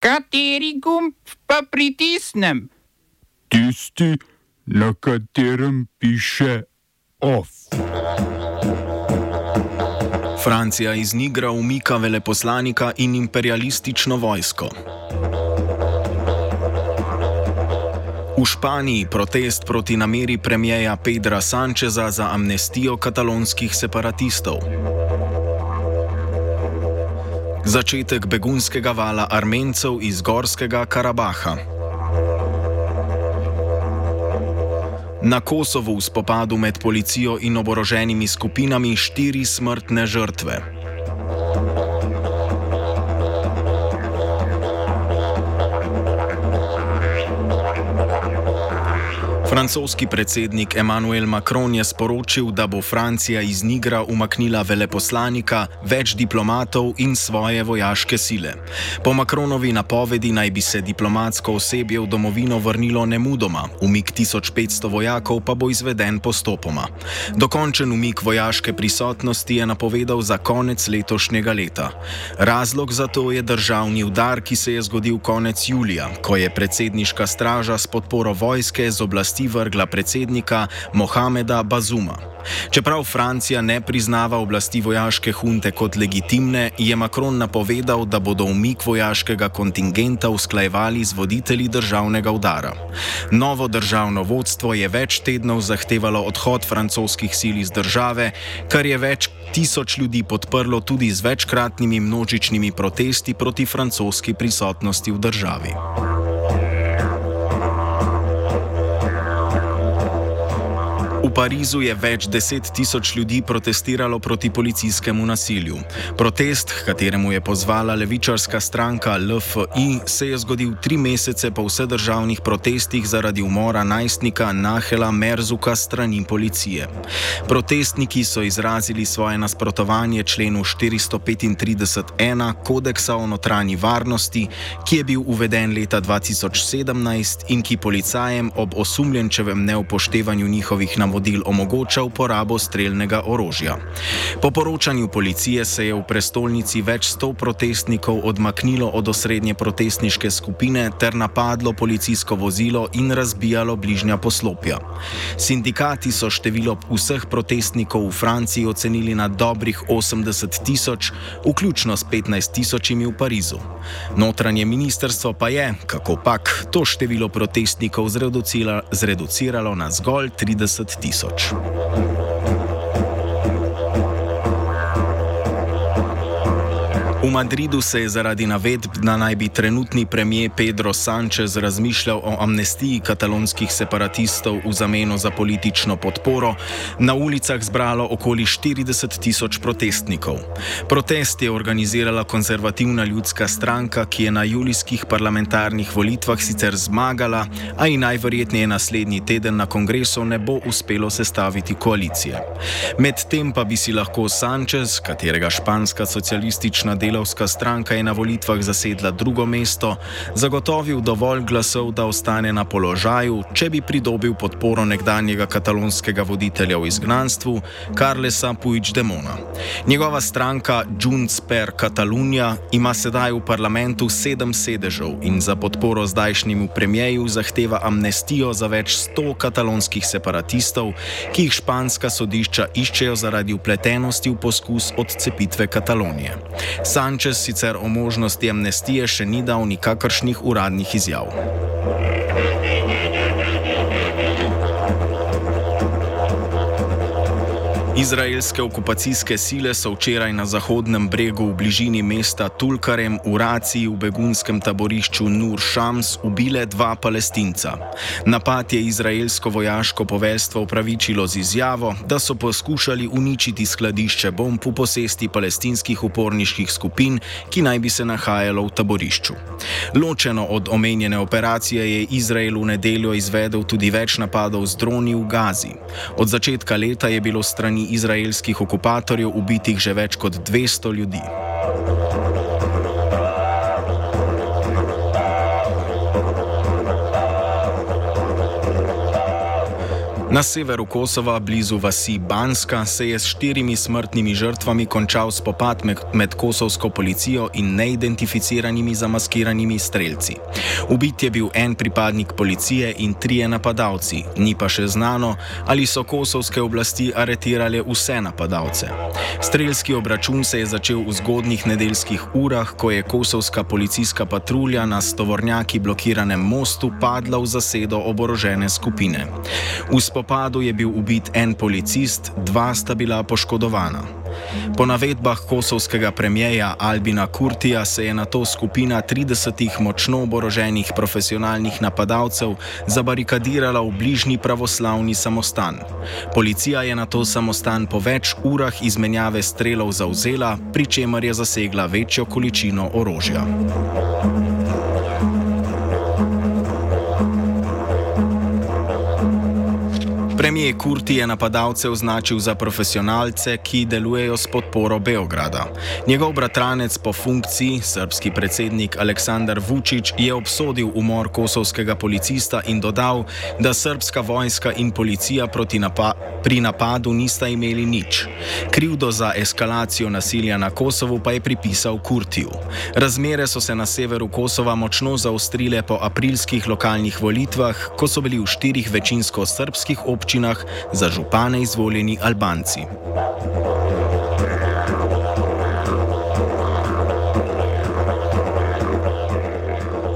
Kateri gumb pa pritisnem? Tisti, na katerem piše OF. Francija iz Nigra umika veleposlanika in imperialistično vojsko. V Španiji protest proti nameri premijeja Pedra Sančeza za amnestijo katalonskih separatistov. Začetek begunskega vala Armencev iz Gorskega Karabaha. Na Kosovu v spopadu med policijo in oboroženimi skupinami štiri smrtne žrtve. Francoski predsednik Emmanuel Macron je sporočil, da bo Francija iz Nigra umaknila veleposlanika, več diplomatov in svoje vojaške sile. Po Macronovi napovedi naj bi se diplomatsko osebje v domovino vrnilo nemudoma, umik 1500 vojakov pa bo izveden postopoma. Dokončen umik vojaške prisotnosti je napovedal za konec letošnjega leta. Razlog za to je državni udar, ki se je zgodil konec julija, ko je predsedniška straža s podporo vojske z oblasti oblasti vrgla predsednika Mohameda Bazuma. Čeprav Francija ne priznava oblasti vojaške hunte kot legitimne, je Macron napovedal, da bodo umik vojaškega kontingenta usklajevali z voditelji državnega udara. Novo državno vodstvo je več tednov zahtevalo odhod francoskih sil iz države, kar je več tisoč ljudi podprlo tudi z večkratnimi množičnimi protesti proti francoski prisotnosti v državi. Parizu je več deset tisoč ljudi protestiralo proti policijskemu nasilju. Protest, kateremu je pozvala levičarska stranka LFI, se je zgodil tri mesece po vsedržavnih protestih zaradi umora najstnika Nahela Merzuka strani policije. Protestniki so izrazili svoje nasprotovanje členu 435.1 kodeksa o notranji varnosti, ki je bil uveden leta 2017 in ki policajem ob osumljenčevem neupoštevanju njihovih navodil navodil omogoča uporabo streljnega orožja. Po poročanju policije se je v prestolnici več sto protestnikov odmaknilo od osrednje protestniške skupine ter napadlo policijsko vozilo in razbijalo bližnja poslopja. Sindikati so število vseh protestnikov v Franciji ocenili na dobrih 80 tisoč, vključno s 15 tisočimi v Parizu. Notranje ministrstvo pa je, kako pak, to število protestnikov zreduciralo na zgolj 30 tisoč. So true. V Madridu se je zaradi navedb, da naj bi trenutni premijer Pedro Sánchez razmišljal o amnestiji katalonskih separatistov v zameno za politično podporo, na ulicah zbralo okoli 40 tisoč protestnikov. Protest je organizirala konzervativna ljudska stranka, ki je na julijskih parlamentarnih volitvah sicer zmagala, a ji najverjetneje naslednji teden na kongresu ne bo uspelo sestaviti koalicije. Medtem pa bi si lahko Sánchez, katerega španska socialistična dela, delavska stranka je na volitvah zasedla drugo mesto, zagotovil dovolj glasov, da ostane na položaju, če bi pridobil podporo nekdanjega katalonskega voditelja v izgnanstvu, Carlesa Puigdemona. Njegova stranka Junts per Catalunya ima sedaj v parlamentu sedem sedežev in za podporo zdajšnjemu premijeju zahteva amnestijo za več sto katalonskih separatistov, ki jih španska sodišča iščejo zaradi upletenosti v poskus odcepitve Katalonije. Sanchez sicer o možnosti amnestije še ni dal nikakršnih uradnih izjav. Izraelske okupacijske sile so včeraj na zahodnem bregu v bližini mesta Tulkarem v Raciji v begunskem taborišču Nur Shams ubile dva palestinca. Napad je izraelsko vojaško poveljstvo upravičilo z izjavo, da so poskušali uničiti skladišče bomb v posesti palestinskih uporniških skupin, ki naj bi se nahajalo v taborišču. Ločeno od omenjene operacije je Izrael v nedeljo izvedel tudi več napadov z droni v Gazi. Od začetka leta je bilo strani strani izraelskih okupatorjev ubitih že več kot 200 ljudi. Na severu Kosova, blizu vasi Banska, se je s štirimi smrtnimi žrtvami končal spopad med kosovsko policijo in neidentificiranimi zamaskiranimi streljci. Ubit je bil en pripadnik policije in trije napadalci, ni pa še znano, ali so kosovske oblasti aretirale vse napadalce. Streljski obračun se je začel v zgodnih nedeljskih urah, ko je kosovska policijska patrulja na stovornjaki blokiranem mostu padla v zasedo oborožene skupine. V spopadu je bil ubit en policist, dva sta bila poškodovana. Po navedbah kosovskega premijeja Albina Kurtija se je na to skupina 30 močno oboroženih profesionalnih napadalcev zabarikadirala v bližnji pravoslavni samostan. Policija je na to samostan po več urah izmenjave strelov zauzela, pri čemer je zasegla večjo količino orožja. Premijer Kurti je napadalce označil za profesionalce, ki delujejo s podporo Beograda. Njegov bratranec po funkciji, srpski predsednik Aleksandar Vučić, je obsodil umor kosovskega policista in dodal, da srpska vojska in policija napa pri napadu nista imeli nič. Krivdo za eskalacijo nasilja na Kosovu pa je pripisal Kurtiju. Razmere so se na severu Kosova močno zaostrile po aprilskih lokalnih volitvah, ko so bili v štirih večinsko srpskih občinah občinah za župane izvoljeni Albanci.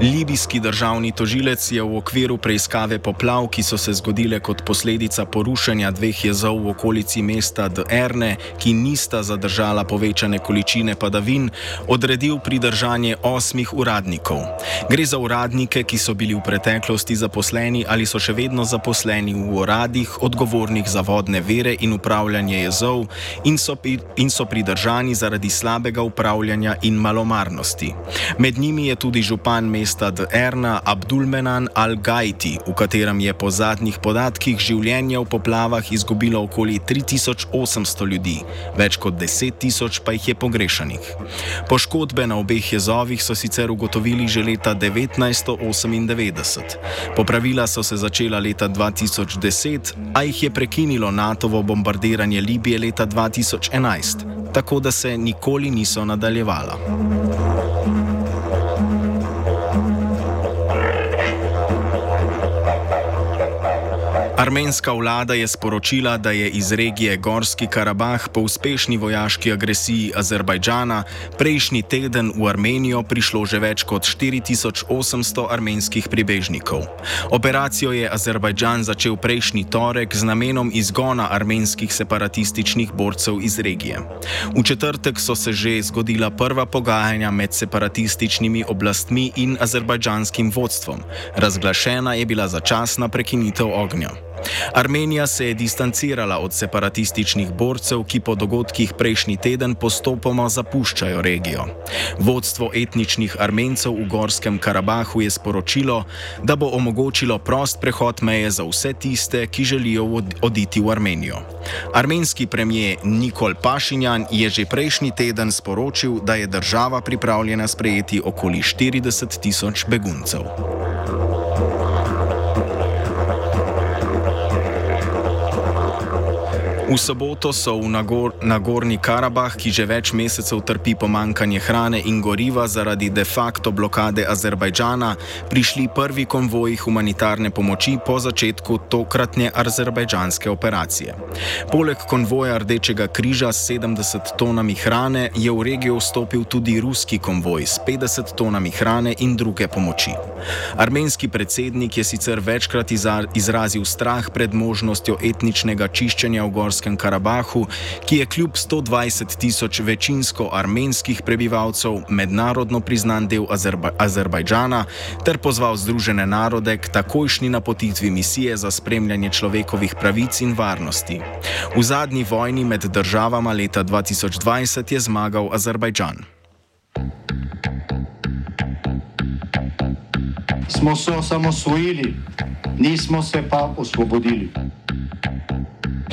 Libijski državni tožilec je v okviru preiskave poplav, ki so se zgodile kot posledica porušenja dveh jezov v okolici mesta Derne, ki nista zadržala povečane količine padavin, odredil pridržanje osmih uradnikov. Gre za uradnike, ki so bili v preteklosti zaposleni ali so še vedno zaposleni v uradih, odgovornih za vodne vere in upravljanje jezov, in so, in so pridržani zaradi slabega upravljanja in malomarnosti. Med njimi je tudi župan mesta mesta Erna Abdulmenan al-Gaiti, v katerem je po zadnjih podatkih življenje v poplavah izgubilo okoli 3800 ljudi, več kot 10 tisoč pa jih je pogrešanih. Poškodbe na obeh jezovih so sicer ugotovili že leta 1998. Popravila so se začela leta 2010, a jih je prekinilo NATO-vo bombardiranje Libije leta 2011, tako da se nikoli niso nadaljevala. Armenska vlada je sporočila, da je iz regije Gorski Karabah po uspešni vojaški agresiji Azerbajdžana prejšnji teden v Armenijo prišlo že več kot 4800 armenskih pribežnikov. Operacijo je Azerbajdžan začel prejšnji torek z namenom izgona armenskih separatističnih borcev iz regije. V četrtek so se že zgodila prva pogajanja med separatističnimi oblastmi in azerbajdžanskim vodstvom. Razglašena je bila začasna prekinitev ognja. Armenija se je distancirala od separatističnih borcev, ki po dogodkih prejšnji teden postopoma zapuščajo regijo. Vodstvo etničnih Armencev v Gorskem Karabahu je sporočilo, da bo omogočilo prost prehod meje za vse tiste, ki želijo oditi v Armenijo. Armenski premijer Nikol Pašinjan je že prejšnji teden sporočil, da je država pripravljena sprejeti okoli 40 tisoč beguncev. V soboto so v Nagor Nagorni Karabah, ki že več mesecev trpi pomankanje hrane in goriva zaradi de facto blokade Azerbajdžana, prišli prvi konvoji humanitarne pomoči po začetku tokratne azerbajdžanske operacije. Poleg konvoja Rdečega križa s 70 tonami hrane je v regijo vstopil tudi ruski konvoj s 50 tonami hrane in druge pomoči. Armenski predsednik je sicer večkrat izrazil strah pred možnostjo etničnega čiščenja v Gorski Gorskem Karabahu, ki je kljub 120 tisoč večinsko armenskih prebivalcev mednarodno priznan del Azerba Azerbajdžana, ter pozval Združene narode k takojšnji napotitvi misije za spremljanje človekovih pravic in varnosti. V zadnji vojni med državama leta 2020 je zmagal Azerbajdžan. Smo se osamosvojili, nismo se pa osvobodili.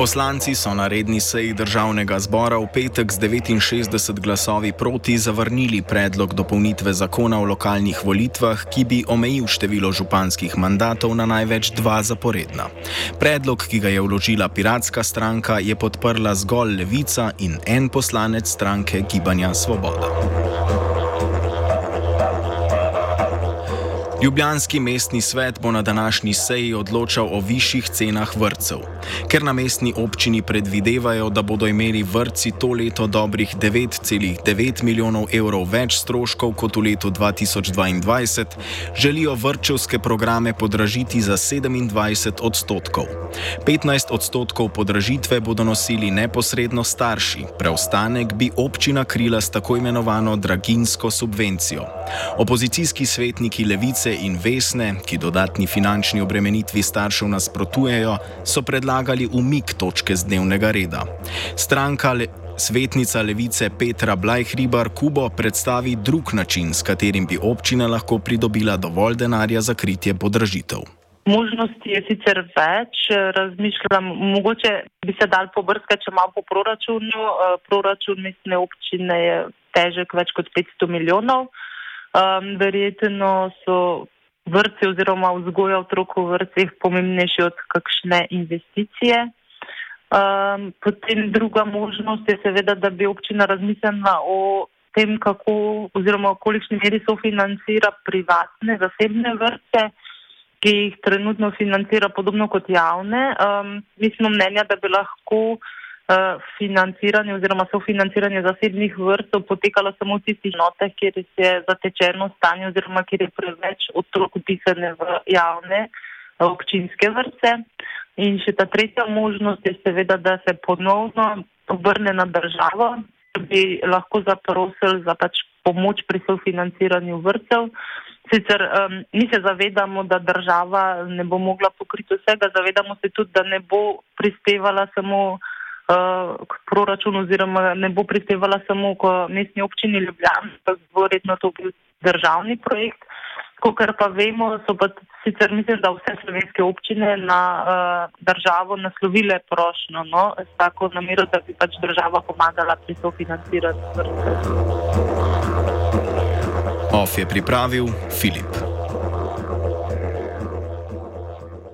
Poslanci so na redni seji državnega zbora v petek z 69 glasovi proti zavrnili predlog dopolnitve zakona o lokalnih volitvah, ki bi omejil število županskih mandatov na največ dva zaporedna. Predlog, ki ga je vložila piratska stranka, je podprla zgolj levica in en poslanec stranke Gibanja Svoboda. Ljubljanski mestni svet bo na današnji seji odločal o višjih cenah vrtcev. Ker na mestni občini predvidevajo, da bodo imeli vrtci to leto dobrih 9,9 milijonov evrov več stroškov kot v letu 2022, želijo vrčevske programe podražiti za 27 odstotkov. 15 odstotkov podražitve bodo nosili neposredno starši, preostanek bi občina krila s tako imenovano draginsko subvencijo. Opozicijski svetniki levice Pravice in Vesne, ki dodatni finančni obremenitvi staršev nasprotujejo, so predlagali umik točke z dnevnega reda. Stranka le Svetnica levice Petra Blajhribar Kubo predstavi drug način, s katerim bi občina lahko pridobila dovolj denarja za kritje podražitev. Možnosti je sicer več, razmišljam, mogoče bi se dal pobrskati, če malo po proračunu. Proračun mestne občine je težek več kot 500 milijonov. Um, verjetno so vrtci oziroma vzgoja otrok v vrtcih pomembnejši od kakšne investicije. Um, potem druga možnost je seveda, da bi občina razmislila o tem, kako oziroma v kolikšni meri sofinancira privatne, zasebne vrtce, ki jih trenutno financira podobno kot javne. Um, mi smo mnenja, da bi lahko Eh, financiranje oziroma sofinanciranje zasebnih vrtov potekalo samo v tistih notah, kjer je zatečeno stanje oziroma kjer je preveč otrok upisane v javne eh, občinske vrtce. In še ta tretja možnost je seveda, da se ponovno obrne na državo, da bi lahko zaprosil za pač pomoč pri sofinanciranju vrtcev. Sicer um, mi se zavedamo, da država ne bo mogla pokriti vsega, zavedamo se tudi, da ne bo prispevala samo k proračunu oziroma ne bo prispevala samo k mestni občini Ljubljana, pa bo redno to bil državni projekt. Kar pa vemo, so pa sicer mislim, da vse slovenske občine na uh, državo naslovile prošno, no, s tako namero, da bi pač država pomagala pri sofinanciranju. OF je pripravil Filip.